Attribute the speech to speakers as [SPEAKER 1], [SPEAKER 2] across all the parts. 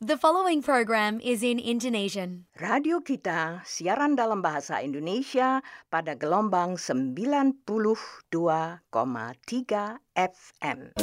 [SPEAKER 1] The following program is in Indonesian.
[SPEAKER 2] Radio kita siaran dalam bahasa Indonesia pada gelombang 92,3 FM.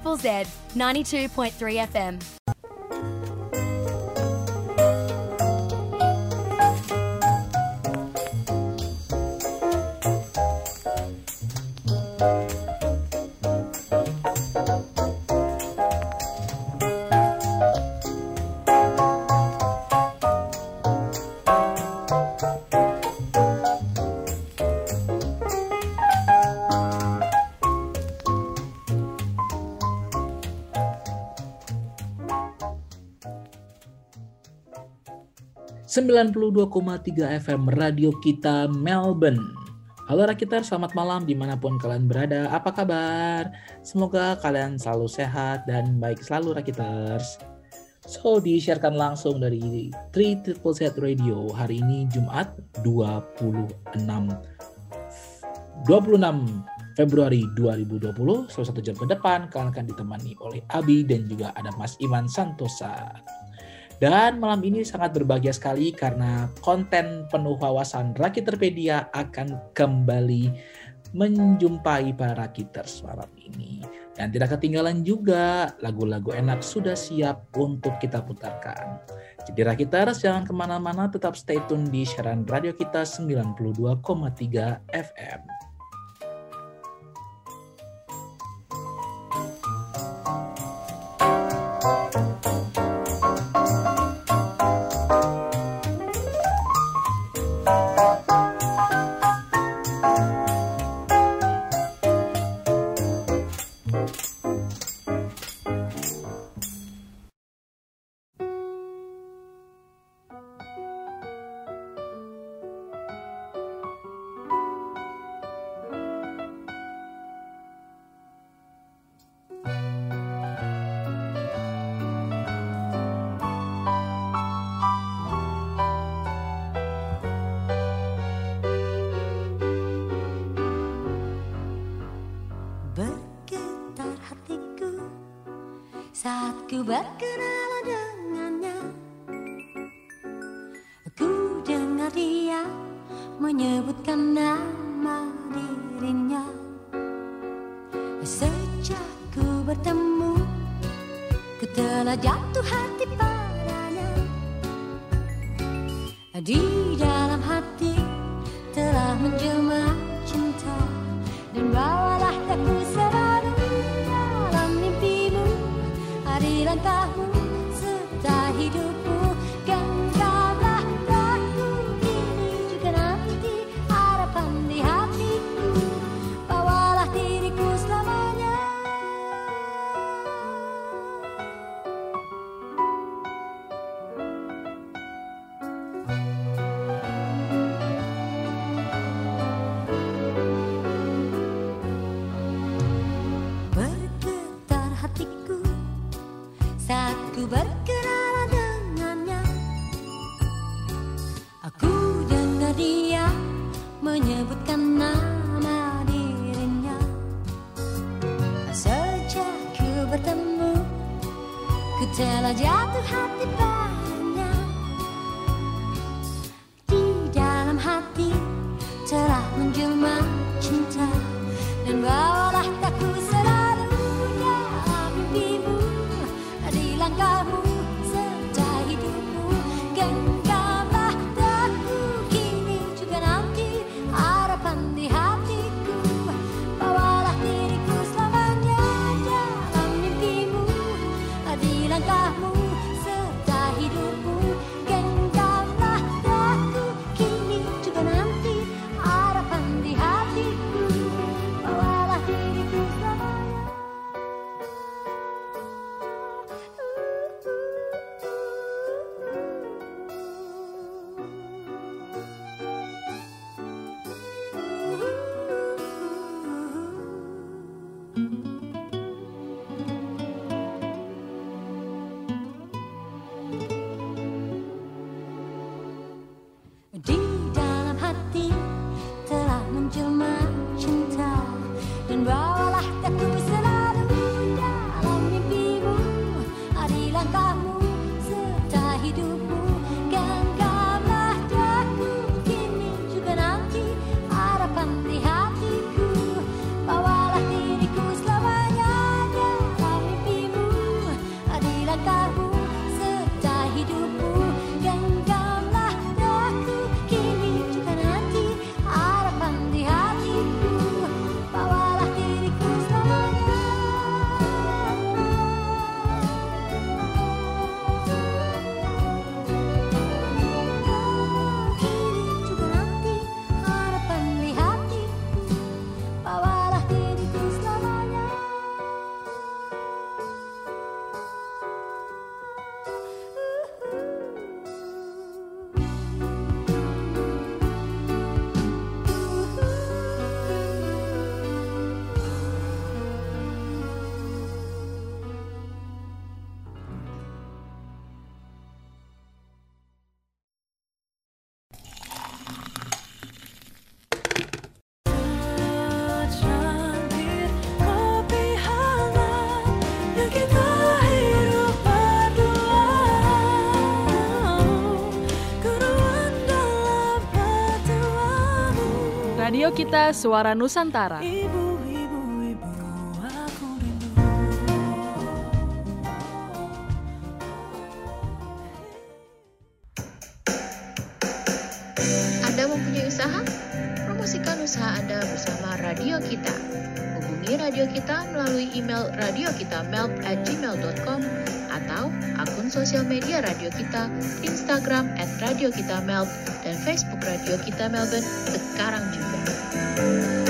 [SPEAKER 1] Triple Z, 92.3 FM.
[SPEAKER 3] 92,3 FM Radio Kita Melbourne. Halo Rakitar, selamat malam di mana pun kalian berada. Apa kabar? Semoga kalian selalu sehat dan baik selalu Rakiters. So, disiarkan langsung dari 3 Triple Z Radio hari ini Jumat 26 26 Februari 2020, selama satu jam ke depan kalian akan ditemani oleh Abi dan juga ada Mas Iman Santosa. Dan malam ini sangat berbahagia sekali karena konten penuh wawasan Rakiterpedia akan kembali menjumpai para Rakiters malam ini. Dan tidak ketinggalan juga lagu-lagu enak sudah siap untuk kita putarkan. Jadi Rakiters jangan ke mana-mana tetap stay tune di siaran radio kita 92,3 FM.
[SPEAKER 4] Kita Suara Nusantara. Ibu, ibu, ibu, aku.
[SPEAKER 5] Anda mempunyai usaha? Promosikan usaha Anda bersama Radio Kita. Hubungi Radio Kita melalui email radiokitamelp@gmail.com atau akun sosial media Radio Kita, Instagram Instagram at Radio Kita Melb dan Facebook Radio Kita Melbourne sekarang juga.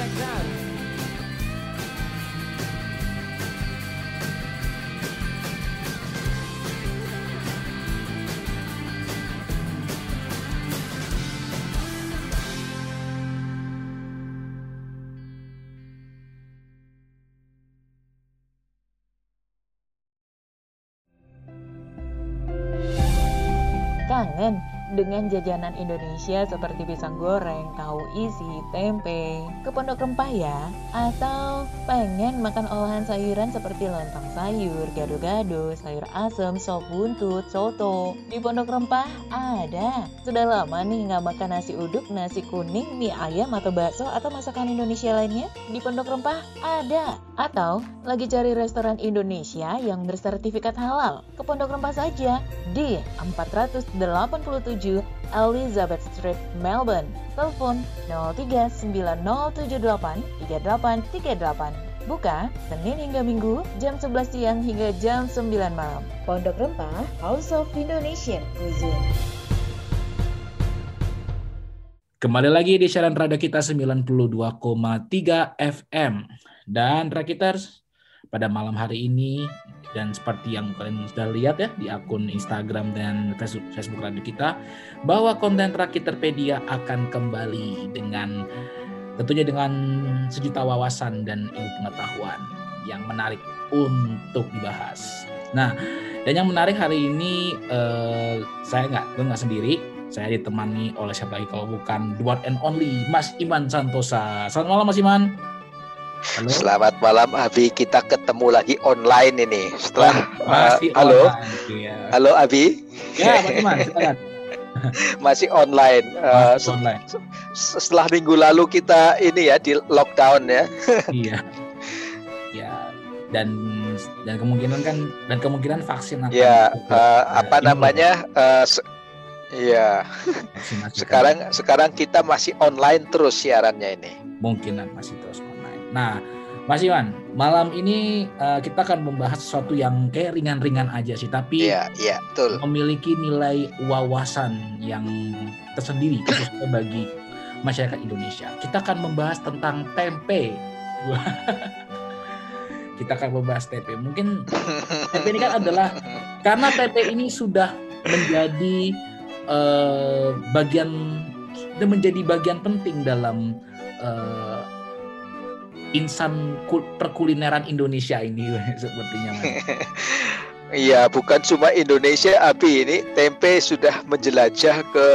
[SPEAKER 6] sagrar. Cảm
[SPEAKER 7] ơn dengan jajanan Indonesia seperti pisang goreng, tahu isi, tempe, ke Pondok Rempah ya? Atau pengen makan olahan sayuran seperti lontong sayur, gado-gado, sayur asem, sop buntut, soto? Di Pondok Rempah ada. Sudah lama nih nggak makan nasi uduk, nasi kuning, mie ayam atau bakso atau masakan Indonesia lainnya? Di Pondok Rempah ada. Atau lagi cari restoran Indonesia yang bersertifikat halal? Ke Pondok Rempah saja di 487 Elizabeth Street, Melbourne. Telepon 0390783838. Buka Senin hingga Minggu jam 11 siang hingga jam 9 malam. Pondok Rempah House of Indonesian Cuisine.
[SPEAKER 8] Kembali lagi di siaran radio kita 92,3 FM. Dan Rakiters, pada malam hari ini dan seperti yang kalian sudah lihat ya di akun Instagram dan Facebook, Facebook radio kita bahwa konten Rakiterpedia akan kembali dengan tentunya dengan sejuta wawasan dan ilmu pengetahuan yang menarik untuk dibahas. Nah, dan yang menarik hari ini eh, saya nggak nggak sendiri, saya ditemani oleh siapa lagi kalau bukan the one and only Mas Iman Santosa. Selamat malam Mas Iman. Halo.
[SPEAKER 9] Selamat malam Abi, kita ketemu lagi online ini setelah
[SPEAKER 8] Masih
[SPEAKER 9] uh, halo,
[SPEAKER 8] online, iya.
[SPEAKER 9] halo Abi,
[SPEAKER 8] Ya, Mas
[SPEAKER 9] masih online. Uh,
[SPEAKER 8] Masih online.
[SPEAKER 9] se- setelah minggu lalu kita ini ya di lockdown ya.
[SPEAKER 8] iya. Ya, dan dan kemungkinan kan dan kemungkinan vaksin akan
[SPEAKER 9] Ya, uh,
[SPEAKER 8] eh,
[SPEAKER 9] apa
[SPEAKER 8] ini
[SPEAKER 9] namanya? Uh, Iya, sekarang sekarang kita masih online terus siarannya ini.
[SPEAKER 8] kemungkinan masih terus. Nah, Mas Iwan, malam ini eh, kita akan membahas sesuatu yang kayak ringan-ringan aja sih, tapi
[SPEAKER 9] Iya, iya, betul.
[SPEAKER 8] memiliki nilai wawasan yang tersendiri khususnya bagi masyarakat Indonesia. Kita akan membahas tentang tempe. Kita akan membahas tempe. Mungkin tempe ini kan adalah karena tempe ini sudah menjadi eh, bagian menjadi bagian penting dalam eh, insan kul- perkulineran Indonesia ini sepertinya.
[SPEAKER 9] Iya, bukan cuma Indonesia, Abi ini tempe sudah menjelajah ke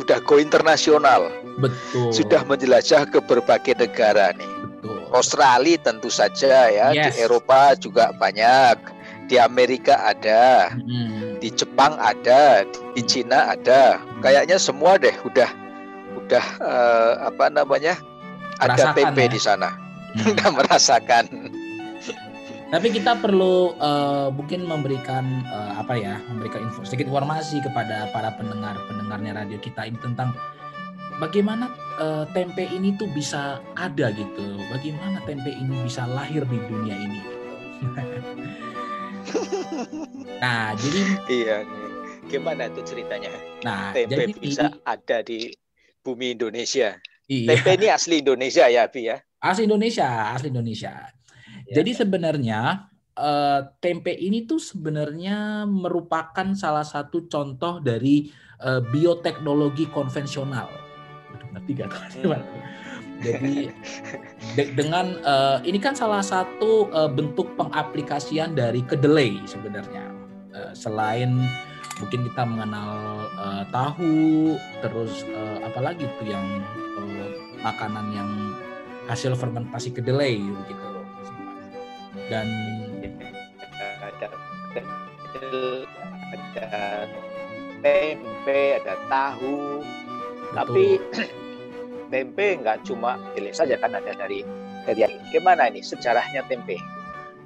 [SPEAKER 9] udah go internasional,
[SPEAKER 8] Betul.
[SPEAKER 9] sudah menjelajah ke berbagai negara nih.
[SPEAKER 8] betul.
[SPEAKER 9] Australia tentu saja ya,
[SPEAKER 8] Yes.
[SPEAKER 9] di Eropa juga banyak, di Amerika ada,
[SPEAKER 8] Hmm.
[SPEAKER 9] di Jepang ada, di Cina ada. Kayaknya semua deh udah udah eh, apa namanya? Ada tempe
[SPEAKER 8] ya.
[SPEAKER 9] di sana.
[SPEAKER 8] Hmm.
[SPEAKER 9] Udah merasakan.
[SPEAKER 8] Tapi kita perlu eh, mungkin memberikan eh, apa ya, memberikan info, sedikit informasi kepada para pendengar pendengarnya radio kita ini tentang bagaimana eh, tempe ini tuh bisa ada gitu, bagaimana tempe ini bisa lahir di dunia ini. nah, jadi
[SPEAKER 9] Iya nih. Gimana itu ceritanya?
[SPEAKER 8] nah
[SPEAKER 9] Tempe
[SPEAKER 8] jadi
[SPEAKER 9] bisa ada di bumi Indonesia.
[SPEAKER 8] iya,
[SPEAKER 9] Tempe ini asli Indonesia ya, Abi ya?
[SPEAKER 8] Asli Indonesia, asli Indonesia.
[SPEAKER 9] Ya.
[SPEAKER 8] Jadi sebenarnya eh, tempe ini tuh sebenarnya merupakan salah satu contoh dari eh, bioteknologi konvensional. Ngerti gak teman-teman? Jadi de- dengan eh, ini kan salah satu eh, bentuk pengaplikasian dari kedelai sebenarnya. Eh, selain mungkin kita mengenal eh, tahu, terus eh, apalagi tuh yang eh, makanan yang hasil fermentasi kedelai gitu. Dan
[SPEAKER 9] Ada ada tempe, ada tahu. Tapi tempe nggak cuma pilih saja kan ada dari dari gimana ini sejarahnya tempe?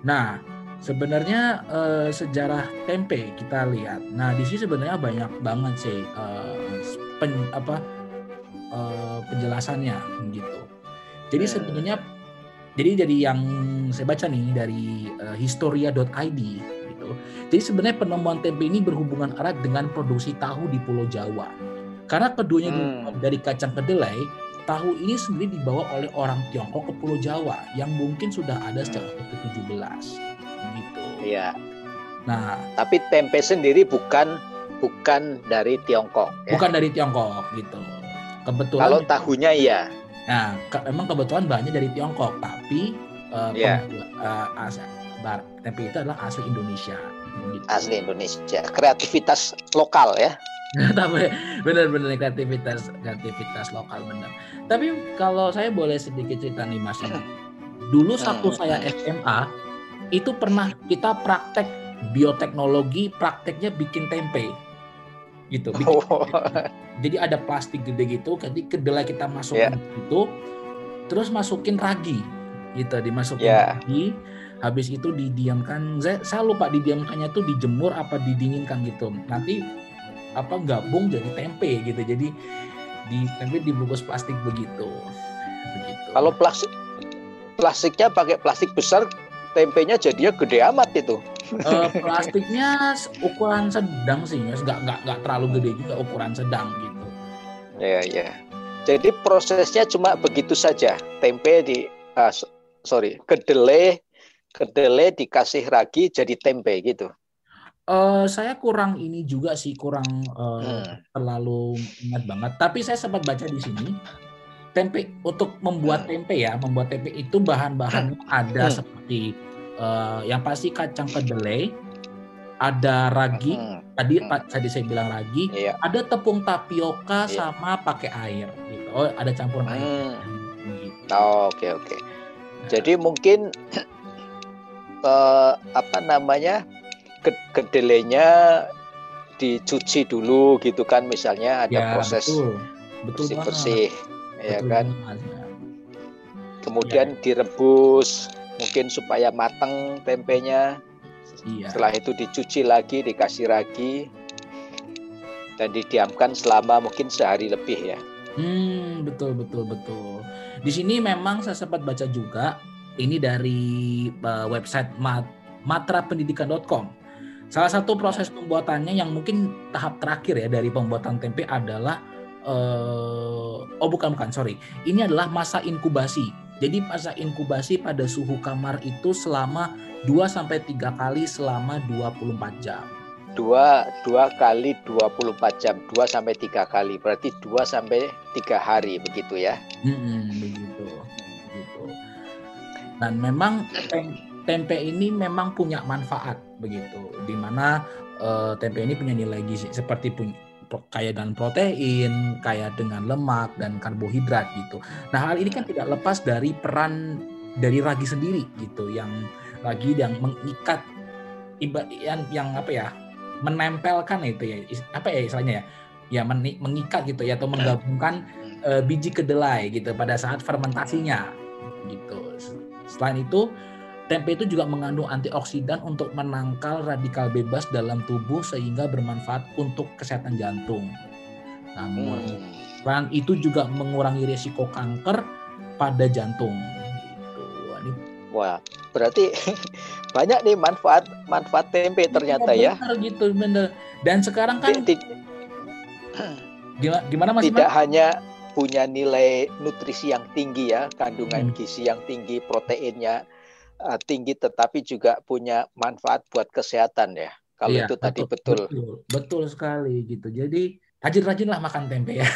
[SPEAKER 8] Nah, sebenarnya eh, sejarah tempe kita lihat. Nah, di sini sebenarnya banyak banget sih eh, pen- apa eh, penjelasannya gitu. Jadi
[SPEAKER 9] Hmm.
[SPEAKER 8] sebenarnya jadi dari yang saya baca nih dari eh, historia.id gitu. Jadi sebenarnya penemuan tempe ini berhubungan erat dengan produksi tahu di Pulau Jawa. Karena keduanya
[SPEAKER 9] Hmm.
[SPEAKER 8] dari kacang kedelai, tahu ini sendiri dibawa oleh orang Tiongkok ke Pulau Jawa yang mungkin sudah ada sejak abad ke-17 gitu.
[SPEAKER 9] Iya.
[SPEAKER 8] Nah,
[SPEAKER 9] Tapi tempe sendiri bukan bukan dari Tiongkok. ya.
[SPEAKER 8] bukan dari Tiongkok gitu. Kebetulan
[SPEAKER 9] Kalau tahunya iya.
[SPEAKER 8] Nah, ke- emang kebetulan bahannya dari Tiongkok, tapi pembuat- eh, as- bar- tempe itu adalah asli Indonesia. Gitu.
[SPEAKER 9] Asli Indonesia. Kreativitas lokal ya.
[SPEAKER 8] tapi benar-benar kreativitas kreativitas lokal benar. Tapi kalau saya boleh sedikit cerita nih Mas. Dulu satu saya SMA itu pernah kita praktek bioteknologi, prakteknya bikin tempe. Gitu, bikin
[SPEAKER 9] Oh.
[SPEAKER 8] Jadi ada plastik gede gitu, jadi kedelai kita masukin itu, terus masukin ragi, gitu, dimasukin
[SPEAKER 9] Ya.
[SPEAKER 8] ragi, habis itu didiamkan. Saya, saya lupa didiamkannya tuh dijemur apa didinginkan gitu. Nanti apa gabung jadi tempe gitu. Jadi di tempe dibungkus plastik begitu, begitu.
[SPEAKER 9] Kalau plastik plastiknya pakai plastik besar, tempenya jadinya gede amat itu.
[SPEAKER 8] Eh, plastiknya ukuran sedang sih, Mas. Nggak, nggak, nggak terlalu gede juga ukuran sedang gitu.
[SPEAKER 9] Ya, ya. Jadi prosesnya cuma begitu saja. Tempe di so- sorry, kedelai kedelai dikasih ragi jadi tempe gitu.
[SPEAKER 8] Eh, saya kurang ini juga sih, kurang eh,
[SPEAKER 9] Hmm.
[SPEAKER 8] terlalu ingat banget. Tapi saya sempat baca di sini, tempe untuk membuat tempe ya, membuat tempe itu bahan-bahannya ada
[SPEAKER 9] Hmm.
[SPEAKER 8] seperti eh, yang pasti kacang kedelai, ada ragi,
[SPEAKER 9] Hmm.
[SPEAKER 8] tadi
[SPEAKER 9] Hmm.
[SPEAKER 8] Tadi saya bilang ragi,
[SPEAKER 9] Iya.
[SPEAKER 8] ada tepung tapioka
[SPEAKER 9] Iya.
[SPEAKER 8] sama pakai air gitu. Oh, ada campuran air.
[SPEAKER 9] Hmm.
[SPEAKER 8] Gitu.
[SPEAKER 9] Oh, Oke, oke. Jadi mungkin eh, apa namanya? ke- kedelainya dicuci dulu gitu kan misalnya ada
[SPEAKER 8] Ya,
[SPEAKER 9] proses
[SPEAKER 8] betul. Betul banget.
[SPEAKER 9] bersih-bersih ya
[SPEAKER 8] Betul
[SPEAKER 9] kan.
[SPEAKER 8] banget, ya.
[SPEAKER 9] Kemudian direbus mungkin supaya matang tempenya.
[SPEAKER 8] Iya.
[SPEAKER 9] Setelah itu dicuci lagi, dikasih ragi dan didiamkan selama mungkin sehari lebih ya.
[SPEAKER 8] Hmm, betul betul betul. Di sini memang saya sempat baca juga ini dari uh, website mat matrapendidikan.com. Salah satu proses pembuatannya yang mungkin tahap terakhir ya dari pembuatan tempe adalah eh, oh bukan bukan sorry. Ini adalah masa inkubasi. Jadi masa inkubasi pada suhu kamar itu selama 2 sampai 3 kali selama 24 jam.
[SPEAKER 9] Dua, dua kali 24 jam, dua sampai tiga kali, berarti dua sampai tiga hari begitu ya.
[SPEAKER 8] Mm-mm, begitu, begitu. Dan memang tem- tempe ini memang punya manfaat begitu, di mana eh, tempe ini punya nilai gizi seperti punya kaya dengan protein, kaya dengan lemak dan karbohidrat gitu. Nah hal ini kan tidak lepas dari peran dari ragi sendiri gitu, yang ragi yang mengikat yang, yang apa ya menempelkan itu ya apa ya istilahnya ya ya mengikat gitu ya atau menggabungkan eh, biji kedelai gitu pada saat fermentasinya gitu. Selain itu tempe itu juga mengandung antioksidan untuk menangkal radikal bebas dalam tubuh sehingga bermanfaat untuk kesehatan jantung. Mengurangi-
[SPEAKER 9] Hmm.
[SPEAKER 8] itu juga mengurangi risiko kanker pada jantung. Gitu. Wah,
[SPEAKER 9] berarti banyak nih manfaat manfaat tempe ternyata ya.
[SPEAKER 8] benar gitu bener. Dan sekarang kan
[SPEAKER 9] Ti- ti-
[SPEAKER 8] gimana, gimana Mas
[SPEAKER 9] tidak
[SPEAKER 8] Iman?
[SPEAKER 9] hanya punya nilai nutrisi yang tinggi ya, kandungan
[SPEAKER 8] Hmm.
[SPEAKER 9] gizi yang tinggi, proteinnya uh, tinggi, tetapi juga punya manfaat buat kesehatan ya. Kalau
[SPEAKER 8] Iya,
[SPEAKER 9] itu tadi betul.
[SPEAKER 8] betul. Betul sekali gitu. Jadi rajin-rajinlah makan tempe ya.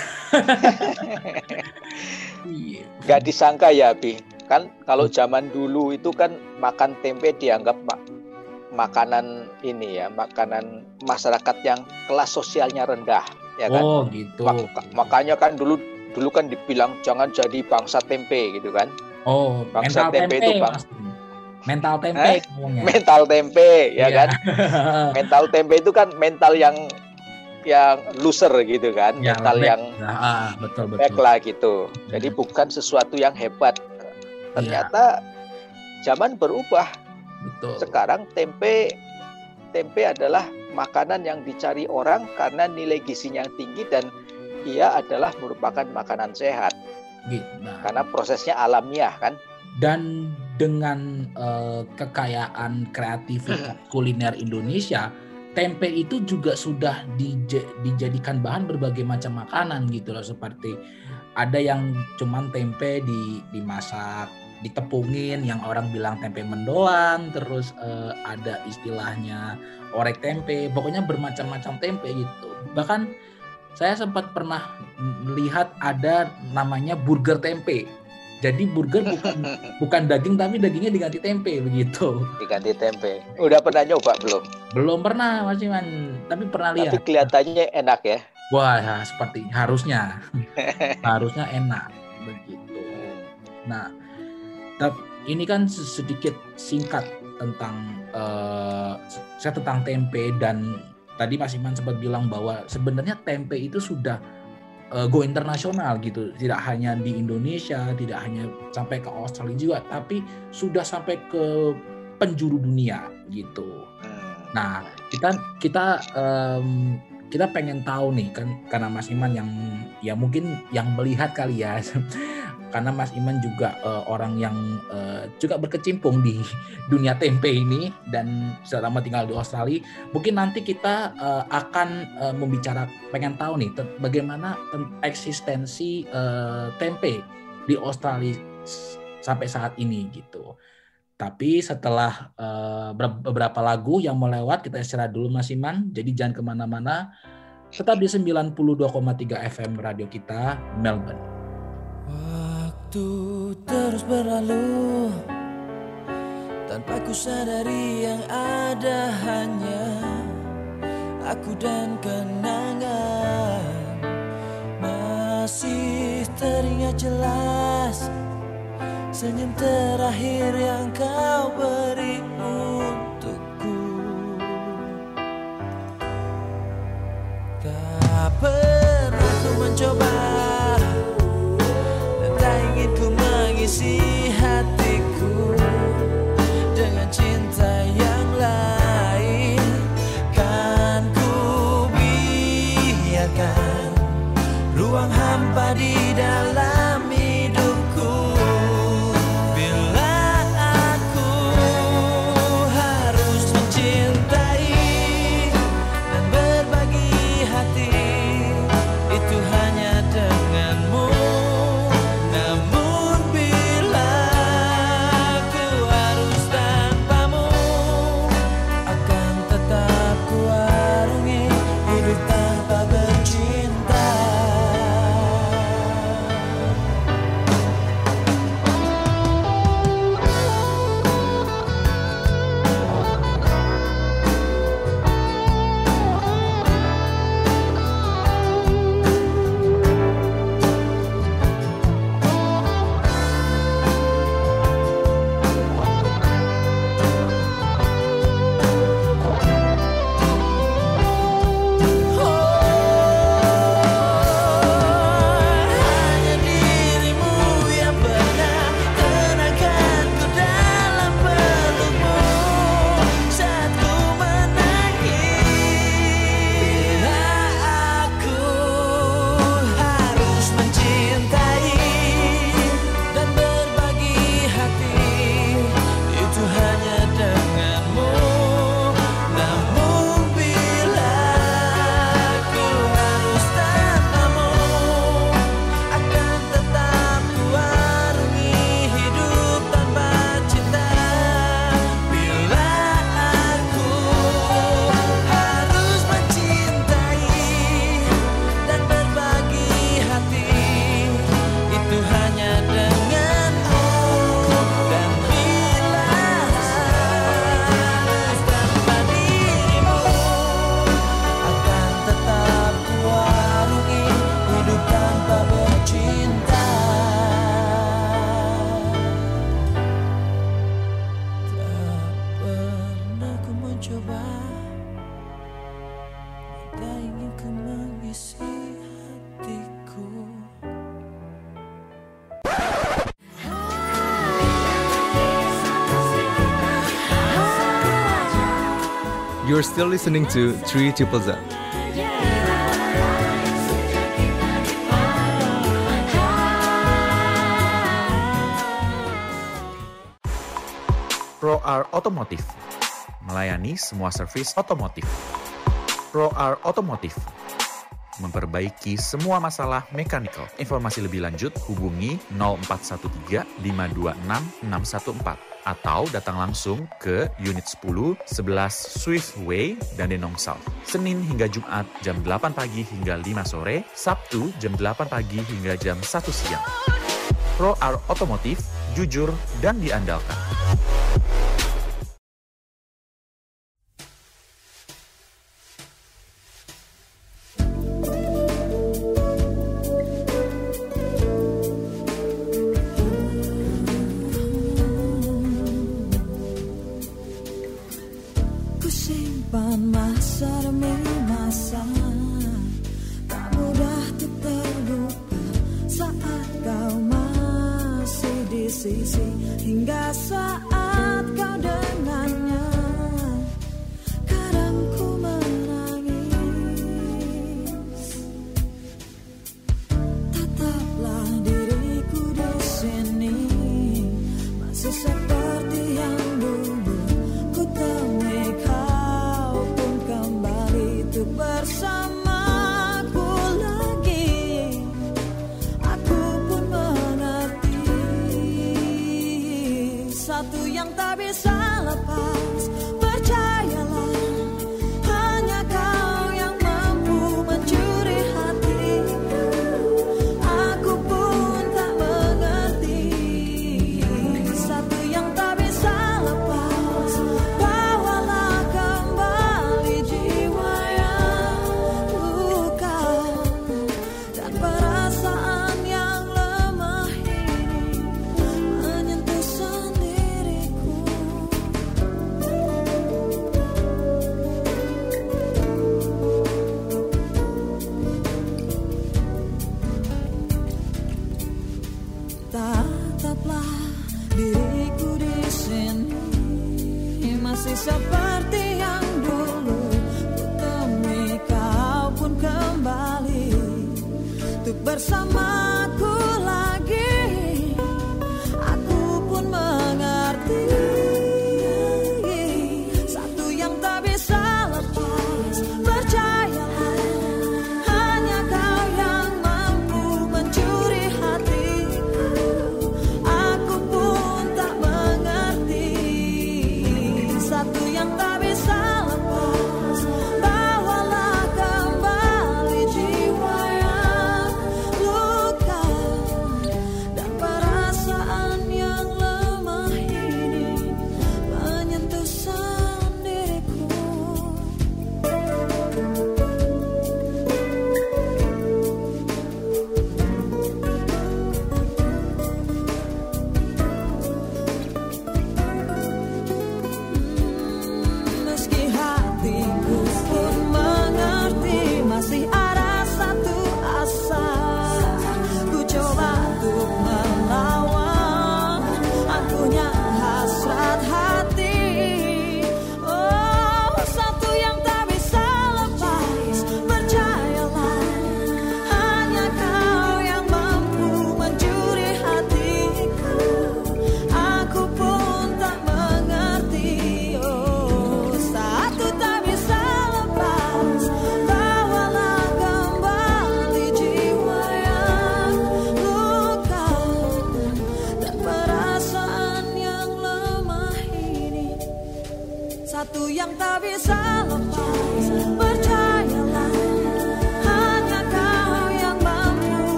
[SPEAKER 9] Gak disangka ya, Bi. Kan kalau zaman dulu itu kan makan tempe dianggap ma- makanan ini ya, makanan masyarakat yang kelas sosialnya rendah, ya kan?
[SPEAKER 8] Oh gitu.
[SPEAKER 9] Mak- makanya kan dulu dulu kan dibilang jangan jadi bangsa tempe gitu kan.
[SPEAKER 8] Oh,
[SPEAKER 9] Bangsa tempe
[SPEAKER 8] tempe,
[SPEAKER 9] itu, Bang.
[SPEAKER 8] Mental tempe
[SPEAKER 9] Eh? Mental tempe ya
[SPEAKER 8] Iya.
[SPEAKER 9] kan. Mental tempe itu kan mental yang yang loser gitu kan,
[SPEAKER 8] Ya,
[SPEAKER 9] mental
[SPEAKER 8] lembek.
[SPEAKER 9] yang
[SPEAKER 8] Nah, ah, betul betul.
[SPEAKER 9] back lah gitu. Jadi
[SPEAKER 8] Hmm.
[SPEAKER 9] bukan sesuatu yang hebat.
[SPEAKER 8] Iya.
[SPEAKER 9] Ternyata zaman berubah.
[SPEAKER 8] Betul.
[SPEAKER 9] Sekarang tempe tempe adalah makanan yang dicari orang karena nilai gizinya tinggi dan ia adalah merupakan makanan sehat
[SPEAKER 8] Gitu. Nah,
[SPEAKER 9] karena prosesnya alamiah kan.
[SPEAKER 8] dan dengan eh, kekayaan kreativitas kuliner Indonesia, tempe itu juga sudah dije- dijadikan bahan berbagai macam makanan gitu loh seperti ada yang cuman tempe di dimasak ditepungin yang orang bilang tempe mendoan terus eh, ada istilahnya orek tempe pokoknya bermacam-macam tempe gitu. Bahkan saya sempat pernah melihat ada namanya burger tempe jadi burger bukan bukan daging tapi dagingnya diganti tempe begitu
[SPEAKER 9] Diganti tempe. Udah pernah nyoba belum?
[SPEAKER 8] belum pernah Mas Iman tapi pernah lihat.
[SPEAKER 9] Tapi kelihatannya enak ya.
[SPEAKER 8] Wah, ya, seperti harusnya. harusnya enak begitu. Nah, tap- ini kan se- sedikit singkat tentang eh, saya tentang tempe dan tadi Mas Iman sempat bilang bahwa sebenarnya tempe itu sudah eh, go internasional gitu, tidak hanya di Indonesia, tidak hanya sampai ke Australia juga, tapi sudah sampai ke penjuru dunia gitu. Nah, kita kita em, kita pengen tahu nih kan karena Mas Iman yang ya mungkin yang melihat kali ya. karena Mas Iman juga eh, orang yang eh, juga berkecimpung di dunia tempe ini dan selama tinggal di Australia, mungkin nanti kita eh, akan eh, membicara pengen tahu nih bagaimana ten- eksistensi eh, tempe di Australia sampai saat ini gitu. Tapi setelah ber- beberapa lagu yang mau lewat, kita istirahat dulu Mas Iman. Jadi jangan ke mana-mana. Tetap di 92,3 FM radio kita, Melbourne.
[SPEAKER 5] Waktu terus berlalu Tanpa ku sadari yang ada hanya Aku dan kenangan. Masih teringat jelas Senyum terakhir yang kau beri untukku. Tak pernah ku mencoba mengisi hatiku Dengan cinta yang lain. Kan ku biarkan Ruang hampa di
[SPEAKER 10] You're still listening to 3 Triple Z.
[SPEAKER 11] Pro R Automotive melayani semua servis otomotif. Pro R Automotive memperbaiki semua masalah mechanical. Informasi lebih lanjut hubungi 0413 526 614 atau datang langsung ke unit 10 11 Swift Way Dandenong South. Senin hingga Jumat jam 8 pagi hingga 5 sore, Sabtu jam 8 pagi hingga jam 1 siang. Pro R Automotive, jujur dan diandalkan.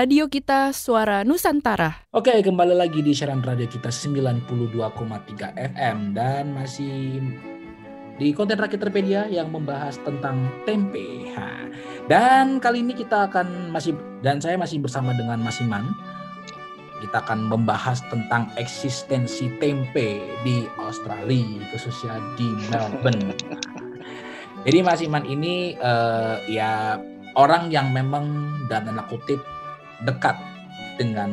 [SPEAKER 12] Radio kita Suara Nusantara.
[SPEAKER 8] Oke, kembali lagi di siaran radio kita 92,3 FM dan masih di konten Rakit Terpedia yang membahas tentang tempe. Dan kali ini kita akan masih dan saya masih bersama dengan Mas Iman. Kita akan membahas tentang eksistensi tempe di Australia, khususnya di Melbourne. Jadi Mas Iman ini eh, ya orang yang memang dan tanda kutip dekat dengan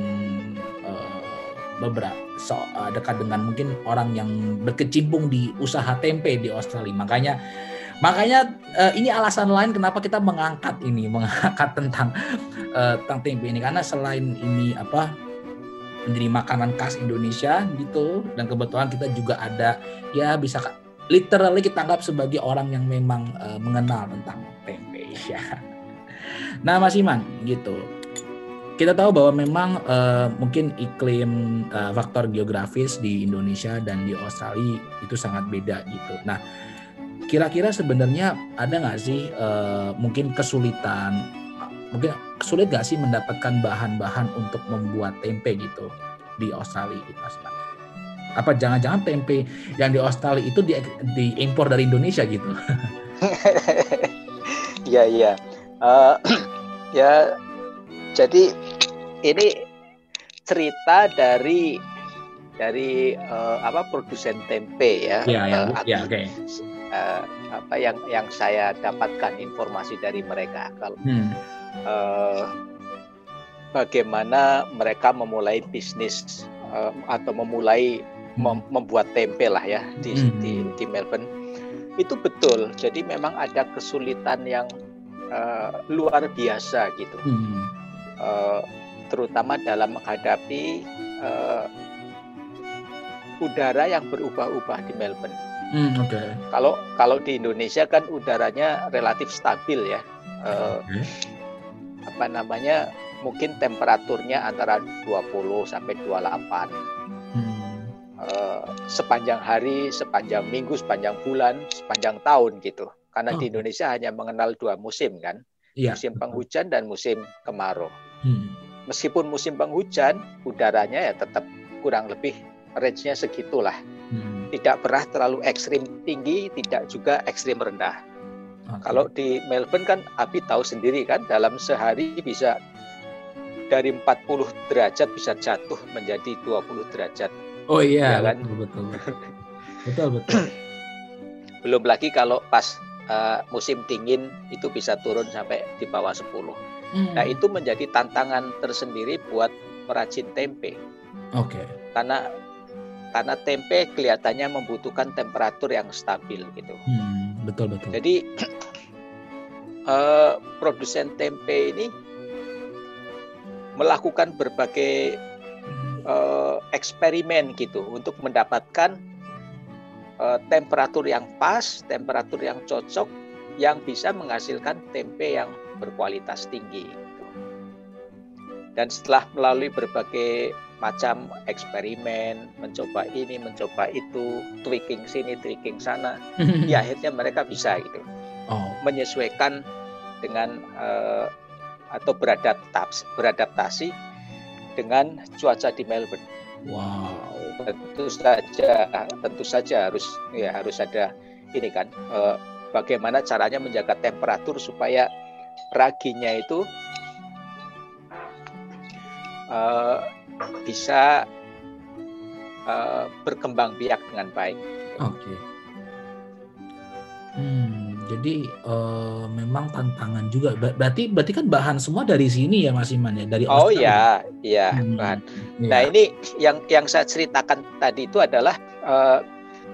[SPEAKER 8] eh, beberapa so, eh, dekat dengan mungkin orang yang berkecimpung di usaha tempe di Australia. Makanya makanya eh, ini alasan lain kenapa kita mengangkat ini, mengangkat tentang tentang tempe ini karena selain ini apa menjadi makanan khas Indonesia gitu dan kebetulan kita juga ada ya bisa literally kita anggap sebagai orang yang memang mengenal tentang tempe ya. Nah, Mas Iman gitu kita tahu bahwa memang uh, mungkin iklim uh, faktor geografis di Indonesia dan di Australia itu sangat beda gitu. Nah, kira-kira sebenarnya ada nggak sih uh, mungkin kesulitan, mungkin sulit nggak sih mendapatkan bahan-bahan untuk membuat tempe gitu di Australia gitu? Apa jangan-jangan tempe yang di Australia itu di, diimpor dari Indonesia gitu?
[SPEAKER 9] Iya iya. Ya jadi ini cerita dari dari uh, apa produsen tempe ya.
[SPEAKER 8] Iya ya,
[SPEAKER 9] uh,
[SPEAKER 8] ya oke. Okay.
[SPEAKER 9] Uh, apa yang yang saya dapatkan informasi dari mereka kalau hmm. uh, bagaimana mereka memulai bisnis uh, atau memulai hmm. mem membuat tempe lah ya di, hmm. di di Melbourne itu betul. Jadi memang ada kesulitan yang uh, luar biasa gitu. Hmm. Uh, terutama dalam menghadapi uh, udara yang berubah-ubah di Melbourne.
[SPEAKER 8] Hmm, Okay.
[SPEAKER 9] Kalau kalau di Indonesia kan udaranya relatif stabil ya. Uh, okay. Apa namanya? Mungkin temperaturnya antara 20 sampai 28. Hmm. Uh, sepanjang hari, sepanjang minggu, sepanjang bulan, sepanjang tahun gitu. Karena oh. di Indonesia hanya mengenal dua musim kan, ya, musim penghujan dan musim kemarau. Hmm meskipun musim penghujan udaranya ya tetap kurang lebih range-nya segitulah. Hmm. Tidak pernah terlalu ekstrim tinggi, tidak juga ekstrim rendah. Okay. Kalau di Melbourne kan Abi tahu sendiri kan dalam sehari bisa dari 40 derajat bisa jatuh menjadi 20 derajat.
[SPEAKER 8] Oh iya, ya kan? betul betul. betul betul.
[SPEAKER 9] Belum lagi kalau pas uh, musim dingin itu bisa turun sampai di bawah 10. Hmm. Nah itu menjadi tantangan tersendiri buat perajin tempe.
[SPEAKER 8] Oke. Okay.
[SPEAKER 9] Karena karena tempe kelihatannya membutuhkan temperatur yang stabil gitu.
[SPEAKER 8] Hmm, betul betul.
[SPEAKER 9] Jadi uh, produsen tempe ini melakukan berbagai uh, eksperimen gitu untuk mendapatkan uh, temperatur yang pas, temperatur yang cocok yang bisa menghasilkan tempe yang berkualitas tinggi. Dan setelah melalui berbagai macam eksperimen, mencoba ini, mencoba itu, tweaking sini, tweaking sana, ya akhirnya mereka bisa gitu, oh. menyesuaikan dengan uh, atau beradaptasi, beradaptasi dengan cuaca di Melbourne.
[SPEAKER 8] Wow.
[SPEAKER 9] Tentu saja, tentu saja harus ya harus ada ini kan, uh, bagaimana caranya menjaga temperatur supaya raginya itu uh, bisa uh, berkembang biak dengan baik.
[SPEAKER 8] Oke. Okay. Hmm, jadi uh, memang tantangan juga. Berarti berarti kan bahan semua dari sini ya Mas Iman ya dari
[SPEAKER 9] Oh iya, iya hmm, bahan. Ya. Nah ini yang yang saya ceritakan tadi itu adalah uh,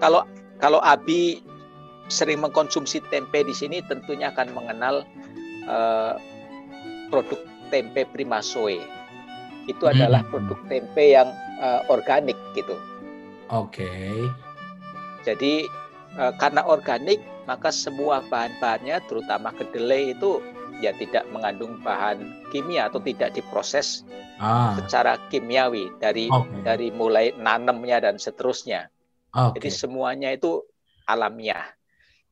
[SPEAKER 9] kalau kalau Abi sering mengkonsumsi tempe di sini tentunya akan mengenal uh, produk tempe Primasoe. Itu hmm. adalah produk tempe yang uh, organik gitu.
[SPEAKER 8] Oke. Okay.
[SPEAKER 9] Jadi uh, karena organik maka semua bahan-bahannya terutama kedelai itu ya tidak mengandung bahan kimia atau tidak diproses ah. secara kimiawi dari okay. dari mulai nanemnya dan seterusnya. Okay. Jadi semuanya itu alamiah.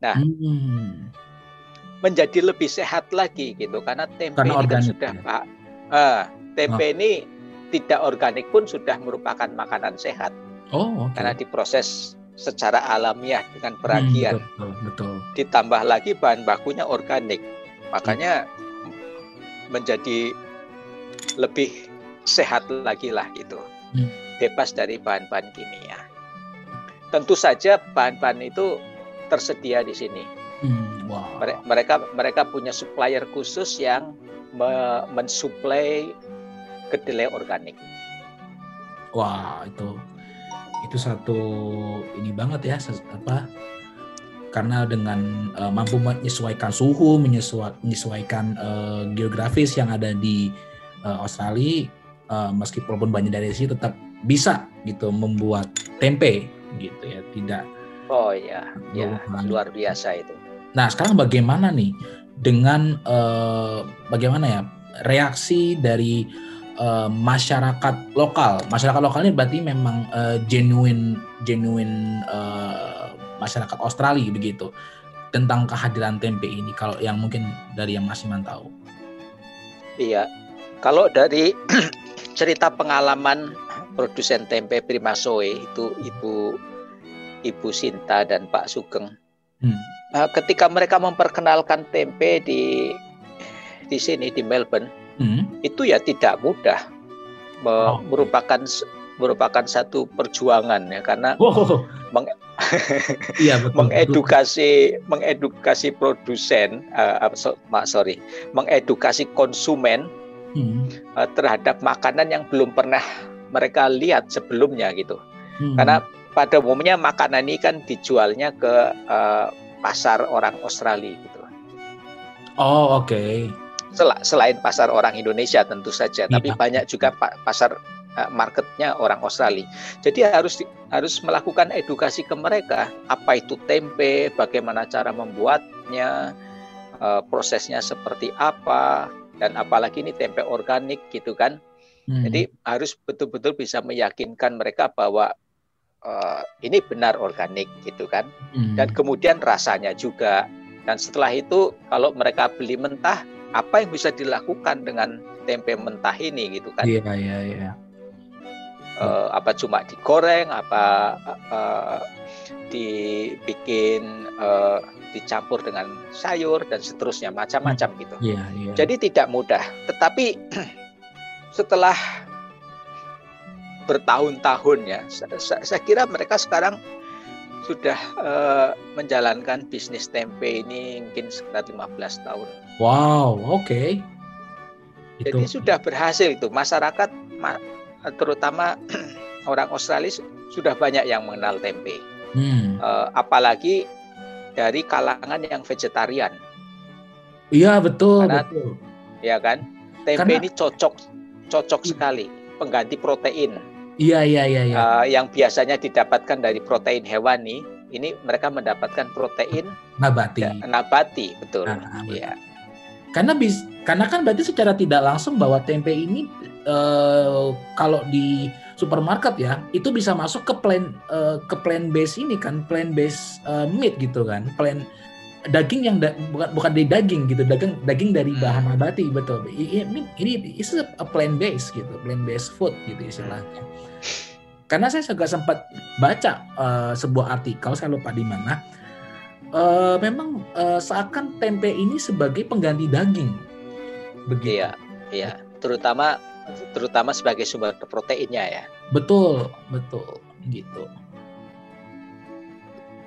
[SPEAKER 9] Nah, hmm menjadi lebih sehat lagi gitu karena tempe karena ini kan sudah pak uh, Tempe ini tidak organik pun sudah merupakan makanan sehat
[SPEAKER 8] Oh, oke.
[SPEAKER 9] karena diproses secara alamiah dengan
[SPEAKER 8] Hmm,
[SPEAKER 9] peragian.
[SPEAKER 8] betul, betul.
[SPEAKER 9] Ditambah lagi bahan bakunya organik, makanya menjadi lebih sehat lagi lah gitu,
[SPEAKER 8] Hmm.
[SPEAKER 9] bebas dari bahan-bahan kimia. Tentu saja bahan-bahan itu tersedia di sini.
[SPEAKER 8] Hmm, wah.
[SPEAKER 9] Mere- Mereka mereka punya supplier khusus yang me- mensuplai kedelai organik.
[SPEAKER 8] Wah, itu itu satu ini banget ya apa karena dengan eh, mampu menyesuaikan suhu, menyesua- menyesuaikan eh, geografis yang ada di eh, Australia eh, meskipun banyak dari sini tetap bisa gitu membuat tempe gitu ya, tidak
[SPEAKER 9] Oh ya, ya luar biasa itu.
[SPEAKER 8] Nah, sekarang bagaimana nih dengan eh, bagaimana ya reaksi dari eh, masyarakat lokal? Masyarakat lokal ini berarti memang eh, genuine genuine eh, masyarakat Australia begitu tentang kehadiran tempe ini. Kalau yang mungkin dari yang Mas Iman tahu.
[SPEAKER 9] Iya. Kalau dari cerita pengalaman produsen tempe Primasoe itu Ibu Ibu Sinta dan Pak Sugeng.
[SPEAKER 8] Hmm.
[SPEAKER 9] Nah, ketika mereka memperkenalkan tempe di di sini di Melbourne,
[SPEAKER 8] Hmm.
[SPEAKER 9] itu ya tidak mudah. Me-
[SPEAKER 8] Oh.
[SPEAKER 9] merupakan merupakan satu perjuangan ya karena
[SPEAKER 8] Wow.
[SPEAKER 9] meng-
[SPEAKER 8] Iya betul.
[SPEAKER 9] mengedukasi mengedukasi produsen apa, so- sorry mengedukasi konsumen
[SPEAKER 8] Hmm.
[SPEAKER 9] eh, terhadap makanan yang belum pernah mereka lihat sebelumnya gitu
[SPEAKER 8] Hmm.
[SPEAKER 9] karena pada umumnya makanan ini kan dijualnya ke eh, pasar orang Australia gitu
[SPEAKER 8] Oh oke.
[SPEAKER 9] Sel- selain pasar orang Indonesia tentu saja tapi
[SPEAKER 8] Iya.
[SPEAKER 9] banyak juga pa- pasar eh, marketnya orang Australia jadi harus harus melakukan edukasi ke mereka apa itu tempe bagaimana cara membuatnya eh, prosesnya seperti apa dan apalagi ini tempe organik gitu kan
[SPEAKER 8] Hmm.
[SPEAKER 9] Jadi harus betul-betul bisa meyakinkan mereka bahwa eh, ini benar organik gitu kan.
[SPEAKER 8] Hmm.
[SPEAKER 9] Dan kemudian rasanya juga. Dan setelah itu kalau mereka beli mentah, apa yang bisa dilakukan dengan tempe mentah ini gitu kan?
[SPEAKER 8] Iya iya iya.
[SPEAKER 9] Eh, apa cuma digoreng, apa eh, dibikin eh, dicampur dengan sayur dan seterusnya macam-macam gitu.
[SPEAKER 8] Iya iya.
[SPEAKER 9] Jadi tidak mudah. Tetapi setelah bertahun-tahun ya, sa- sa- saya kira mereka sekarang sudah eh, menjalankan bisnis tempe ini mungkin sekitar 15 tahun.
[SPEAKER 8] Wow oke. Itu.
[SPEAKER 9] Jadi sudah berhasil itu masyarakat ma- terutama orang Australia su- sudah banyak yang mengenal tempe.
[SPEAKER 8] Hmm.
[SPEAKER 9] Eh, apalagi dari kalangan yang vegetarian,
[SPEAKER 8] Iya betul
[SPEAKER 9] Karena-
[SPEAKER 8] betul.
[SPEAKER 9] ya kan? Tempe
[SPEAKER 8] Karena-
[SPEAKER 9] ini cocok cocok sekali pengganti protein.
[SPEAKER 8] Iya iya iya iya.
[SPEAKER 9] Eh, yang biasanya didapatkan dari protein hewani, ini mereka mendapatkan protein
[SPEAKER 8] Nabati.
[SPEAKER 9] ya, nabati, betul.
[SPEAKER 8] Nah.
[SPEAKER 9] Iya.
[SPEAKER 8] Karena bis, karena kan berarti secara tidak langsung bahwa tempe ini eh, kalau di supermarket ya itu bisa masuk ke plan eh, ke plant base ini kan plant base eh, meat gitu kan plant daging yang da- bukan bukan dari daging gitu daging daging dari
[SPEAKER 9] Hmm.
[SPEAKER 8] bahan nabati betul I- ini ini is a plant base gitu plant based food gitu istilahnya karena saya juga sempat baca eh, sebuah artikel saya lupa di mana eh, memang eh, seakan tempe ini sebagai pengganti daging begitu
[SPEAKER 9] Iya, iya. Terutama terutama sebagai sumber proteinnya ya.
[SPEAKER 8] betul betul gitu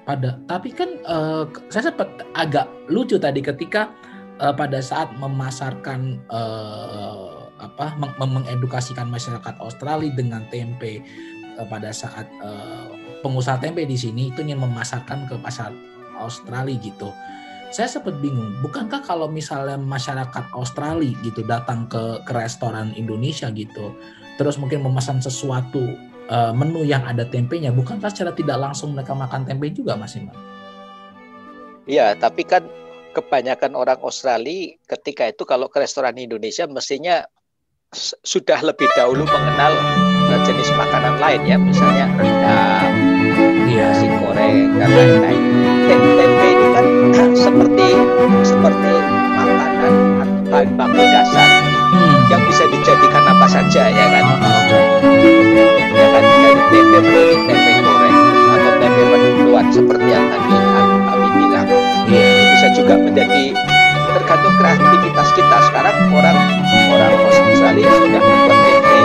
[SPEAKER 8] pada tapi kan eh, saya sempat agak lucu tadi ketika eh, pada saat memasarkan eh, apa meng- meng- mengedukasikan masyarakat Australia dengan tempe eh, pada saat eh, pengusaha tempe di sini itu ingin memasarkan ke pasar Australia gitu. Saya sempat bingung, bukankah kalau misalnya masyarakat Australia gitu datang ke ke restoran Indonesia gitu, terus mungkin memesan sesuatu eh, menu yang ada tempenya, bukankah secara tidak langsung mereka makan tempe juga, Mas Iman?
[SPEAKER 9] Iya, tapi kan kebanyakan orang Australia ketika itu kalau ke restoran Indonesia mestinya sudah lebih dahulu mengenal jenis makanan lain ya, misalnya rendang,
[SPEAKER 8] Iya.
[SPEAKER 9] nasi goreng dan lain-lain. Tem- Tempe ini kan seperti seperti makanan atau bahan baku dasar
[SPEAKER 8] Hmm.
[SPEAKER 9] yang bisa dijadikan apa saja ya kan tempe menjadi tempe goreng atau tempe mendoan seperti yang tadi Abi bilang bisa juga menjadi tergantung kreativitas kita sekarang orang orang Australia sudah membuat tempe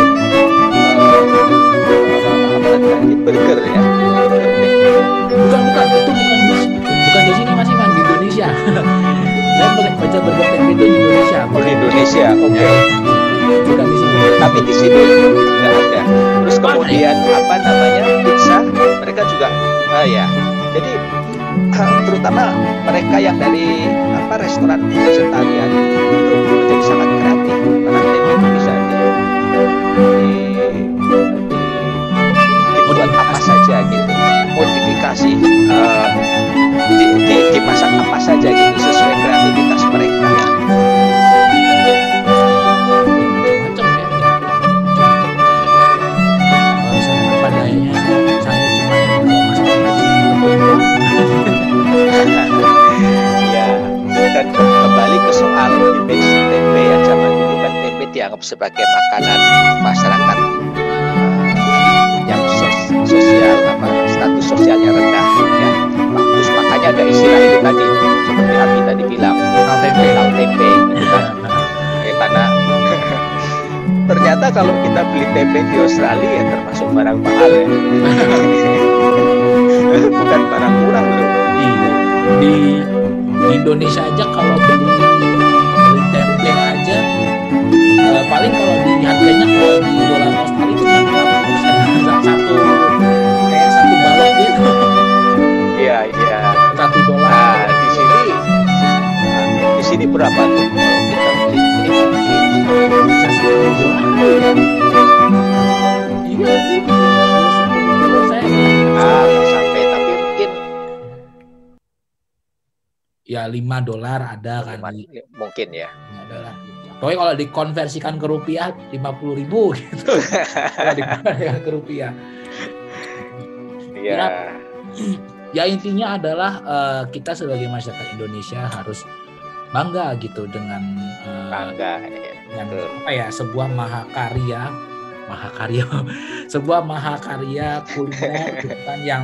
[SPEAKER 9] tadi burger ya.
[SPEAKER 8] Bukan bukan itu bukan di bukan di sini masih kan di Indonesia. Saya baca baca burger tempe itu di Indonesia.
[SPEAKER 9] Oh, di Indonesia oke
[SPEAKER 8] Ya, bukan di sini.
[SPEAKER 9] tapi di sini tidak ada. Terus kemudian apa namanya pizza mereka juga ah ya jadi eh, terutama mereka yang dari apa restoran vegetarian itu menjadi sangat kreatif. Karena tempe itu bisa di, di, di dibuat apa saja gitu. Modifikasi eh, sebagai makanan masyarakat eh, yang sos- sosial apa status sosialnya rendah ya. Bagus makanya ada istilah itu tadi seperti Abi tadi bilang
[SPEAKER 8] tempe.
[SPEAKER 9] tahu tempe gitu kan. Ya, karena ternyata kalau kita beli tempe di Australia ya termasuk barang mahal ya. Bukan barang murah loh.
[SPEAKER 8] Iya. Di di Indonesia aja kalau beli paling kalau di harganya kalau di dolar Australia itu 50 satu kayak satu balok gitu?
[SPEAKER 9] Iya iya.
[SPEAKER 8] Satu dolar.
[SPEAKER 9] Nah, di sini nah, di sini berapa tuh? Kalau kita beli
[SPEAKER 8] iya sih.
[SPEAKER 9] Ah, sampai tapi mungkin.
[SPEAKER 8] Ya 5 dolar ada kan
[SPEAKER 9] mungkin ya.
[SPEAKER 8] 5 dolar. Pokoknya kalau dikonversikan ke rupiah 50 ribu gitu. kalau dikonversikan ke rupiah.
[SPEAKER 9] Iya.
[SPEAKER 8] Ya. Ya intinya adalah eh, kita sebagai masyarakat Indonesia harus bangga gitu dengan eh,
[SPEAKER 9] Bangga ya.
[SPEAKER 8] dengan apa ya sebuah mahakarya mahakarya sebuah mahakarya kuliner gitu kan yang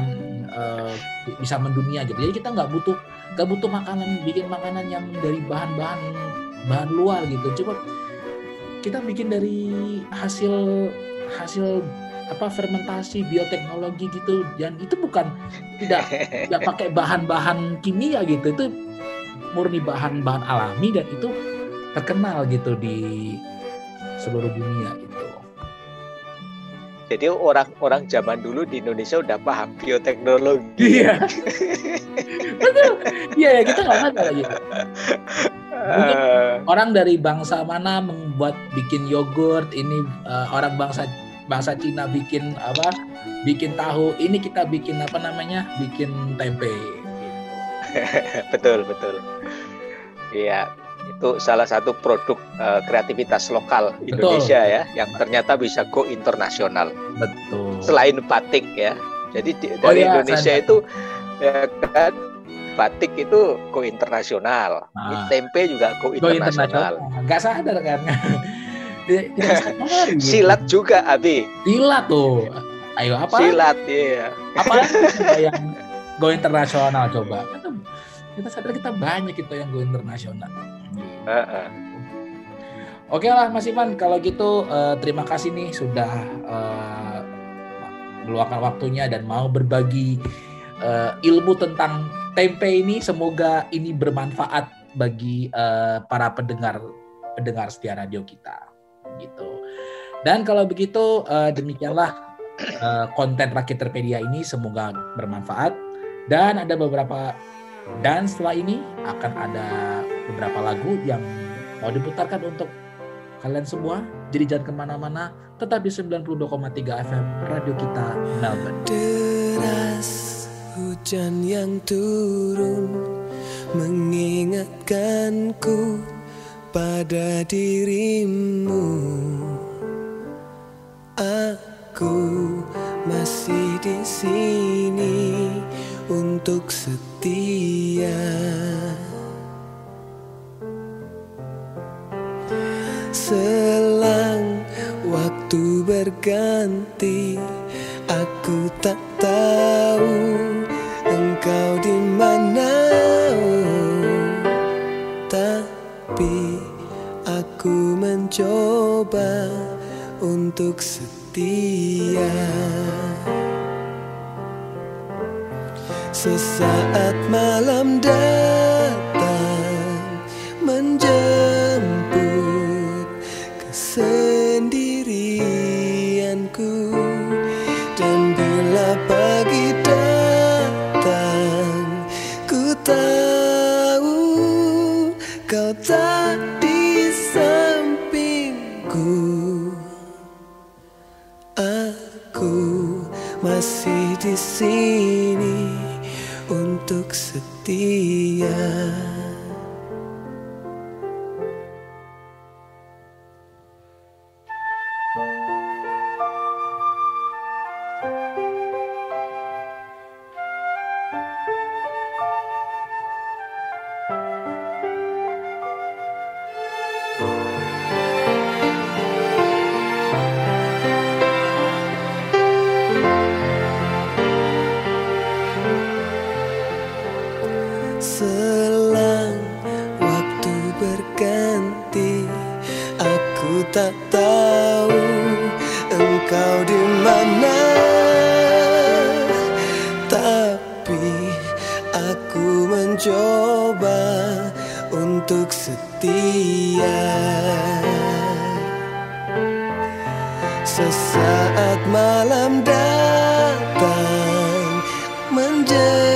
[SPEAKER 8] eh, bisa mendunia gitu jadi kita nggak butuh nggak butuh makanan bikin makanan yang dari bahan-bahan bahan luar gitu coba kita bikin dari hasil hasil apa fermentasi bioteknologi gitu dan itu bukan tidak tidak pakai bahan-bahan kimia gitu itu murni bahan-bahan alami dan itu terkenal gitu di seluruh dunia gitu.
[SPEAKER 9] Jadi orang-orang zaman dulu di Indonesia udah paham bioteknologi.
[SPEAKER 8] Iya. Betul. Iya ya kita nggak sadar aja. Mungkin
[SPEAKER 9] Eh,
[SPEAKER 8] orang dari bangsa mana membuat bikin yogurt, ini eh, orang bangsa bangsa Cina bikin apa? Bikin tahu. Ini kita bikin apa namanya? Bikin tempe.
[SPEAKER 9] betul betul. Iya, itu salah satu produk eh, kreativitas lokal Indonesia ya, yang ternyata bisa go internasional.
[SPEAKER 8] Betul.
[SPEAKER 9] Selain batik ya, jadi di-
[SPEAKER 8] Oh
[SPEAKER 9] dari
[SPEAKER 8] iya,
[SPEAKER 9] Indonesia
[SPEAKER 8] selain
[SPEAKER 9] itu ya kan batik itu go internasional,
[SPEAKER 8] Ah.
[SPEAKER 9] tempe juga go
[SPEAKER 8] internasional. Nggak sadar kan? Sadar gitu.
[SPEAKER 9] Silat juga, Abi.
[SPEAKER 8] Silat tuh. Ayo apa?
[SPEAKER 9] Silat, iya.
[SPEAKER 8] apa yang go internasional coba kita, kita sadar kita banyak kita yang go internasional
[SPEAKER 9] Heeh.
[SPEAKER 8] oke lah Mas Iman kalau gitu eh, terima kasih nih sudah eh, meluangkan waktunya dan mau berbagi eh, ilmu tentang tempe ini semoga ini bermanfaat bagi eh, para pendengar pendengar setia radio kita. Gitu. Dan kalau begitu eh, demikianlah eh, konten Rakit Terpedia ini. Semoga bermanfaat. Dan ada beberapa dan setelah ini akan ada beberapa lagu yang mau diputarkan untuk kalian semua. Jadi jangan ke mana-mana. Tetap di 92,3 FM Radio Kita Melbourne.
[SPEAKER 6] Deras hujan yang turun mengingatkanku pada dirimu. Aku masih di sini untuk setia. Selang waktu berganti Aku tak tahu mencoba untuk setia. Sesaat malam datang sini untuk setia. Tahu engkau di mana. Tapi aku mencoba untuk setia. Sesaat malam datang menjemput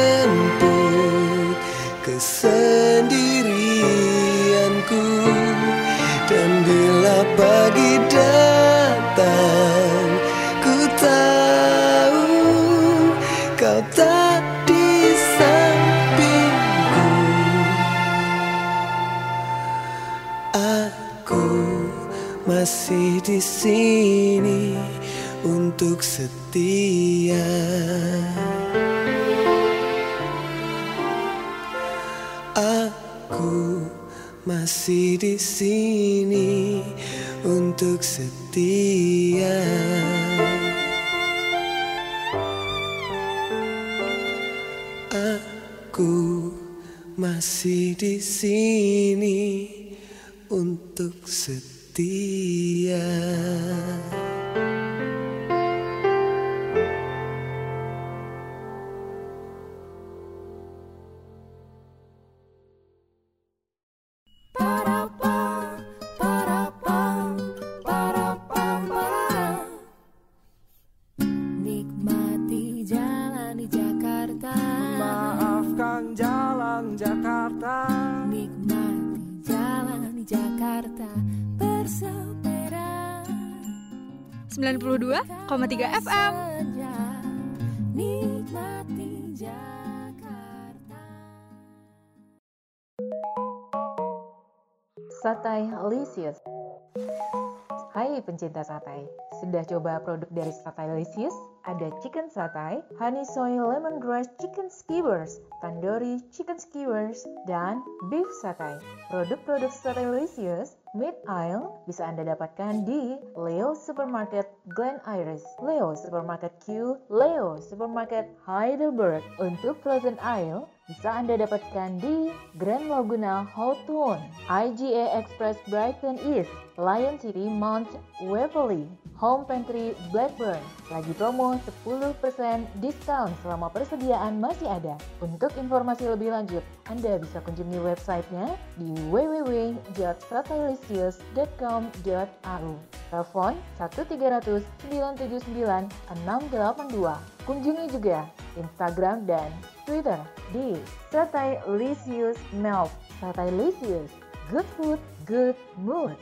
[SPEAKER 6] masih di sini untuk setia. Aku masih di sini untuk setia. Aku masih di sini untuk setia.
[SPEAKER 3] día.
[SPEAKER 12] 92,3 FM.
[SPEAKER 3] saja Nikmati Jakarta
[SPEAKER 7] Satai Lisius Hai pencinta satai, sudah coba produk dari Satai Lisius? Ada chicken satai, honey soy lemongrass chicken skewers, tandoori chicken skewers, dan beef satai. Produk-produk Satai Lisius Mid Aisle bisa Anda dapatkan di Leo Supermarket Glen Iris, Leo Supermarket Q, Leo Supermarket Heidelberg. Untuk Frozen Aisle bisa Anda dapatkan di Grand Laguna Hawthorne, IGA Express Brighton East, Lion City Mount Waverly, Home Pantry Blackburn. Lagi promo 10% diskon selama persediaan masih ada. Untuk informasi lebih lanjut, Anda bisa kunjungi websitenya di www.satelisius.com.au. Telepon 1300 979 682. Kunjungi juga Instagram dan Twitter di Satailisius Milk. Satailisius, good food, good mood.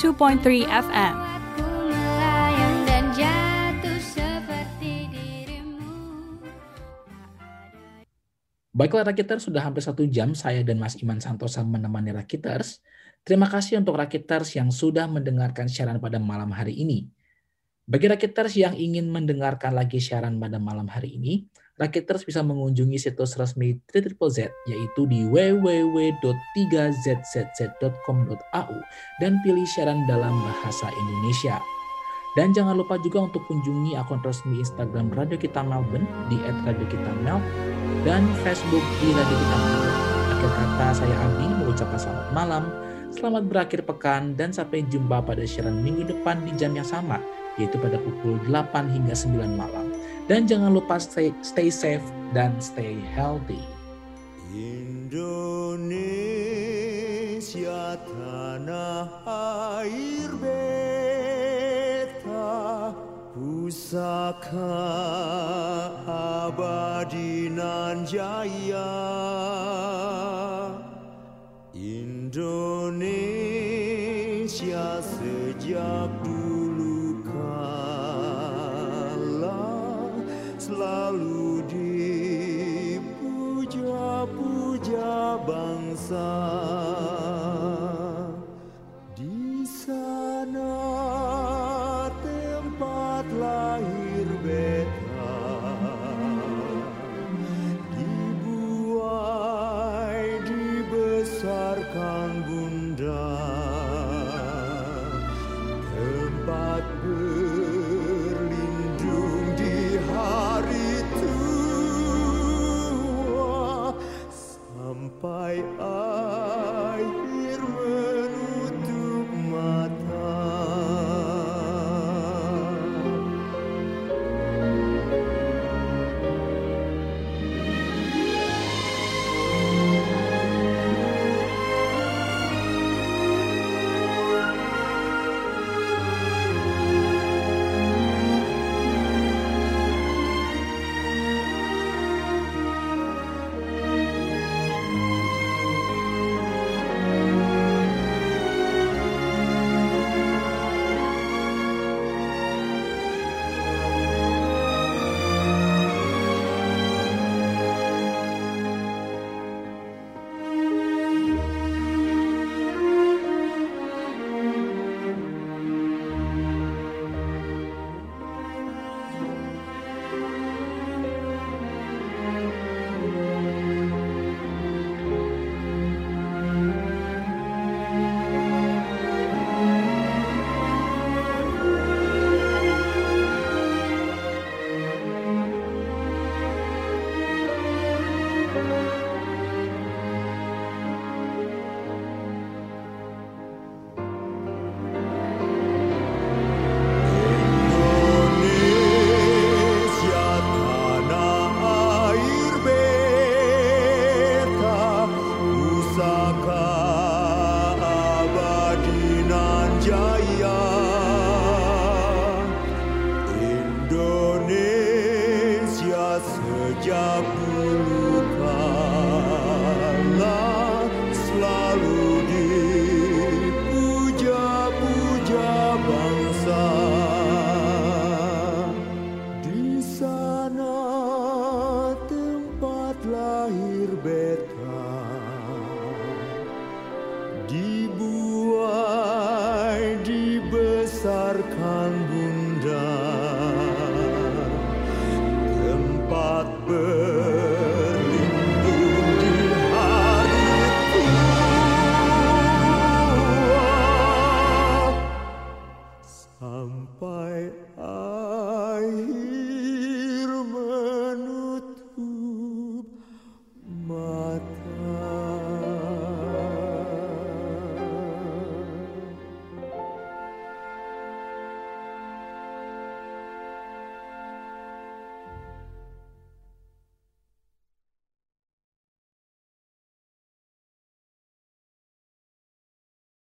[SPEAKER 13] 92.3 FM.
[SPEAKER 8] Baiklah Rakiters, sudah hampir satu jam saya dan Mas Iman Santosa menemani Rakiters. Terima kasih untuk Rakiters yang sudah mendengarkan siaran pada malam hari ini. Bagi Rakiters yang ingin mendengarkan lagi siaran pada malam hari ini, Rakiters bisa mengunjungi situs resmi 3ZZZ yaitu di www.3zzz.com.au dan pilih siaran dalam bahasa Indonesia. Dan jangan lupa juga untuk kunjungi akun resmi Instagram Radio Kita Melbourne di @radiokitamel dan Facebook di Radio Kita Melbourne. Akhir kata saya Abi mengucapkan selamat malam, selamat berakhir pekan dan sampai jumpa pada siaran minggu depan di jam yang sama yaitu pada pukul 8 hingga 9 malam. Dan jangan lupa stay, stay safe dan stay healthy.
[SPEAKER 14] Indonesia tanah air beta pusaka abadi nan jaya bangsa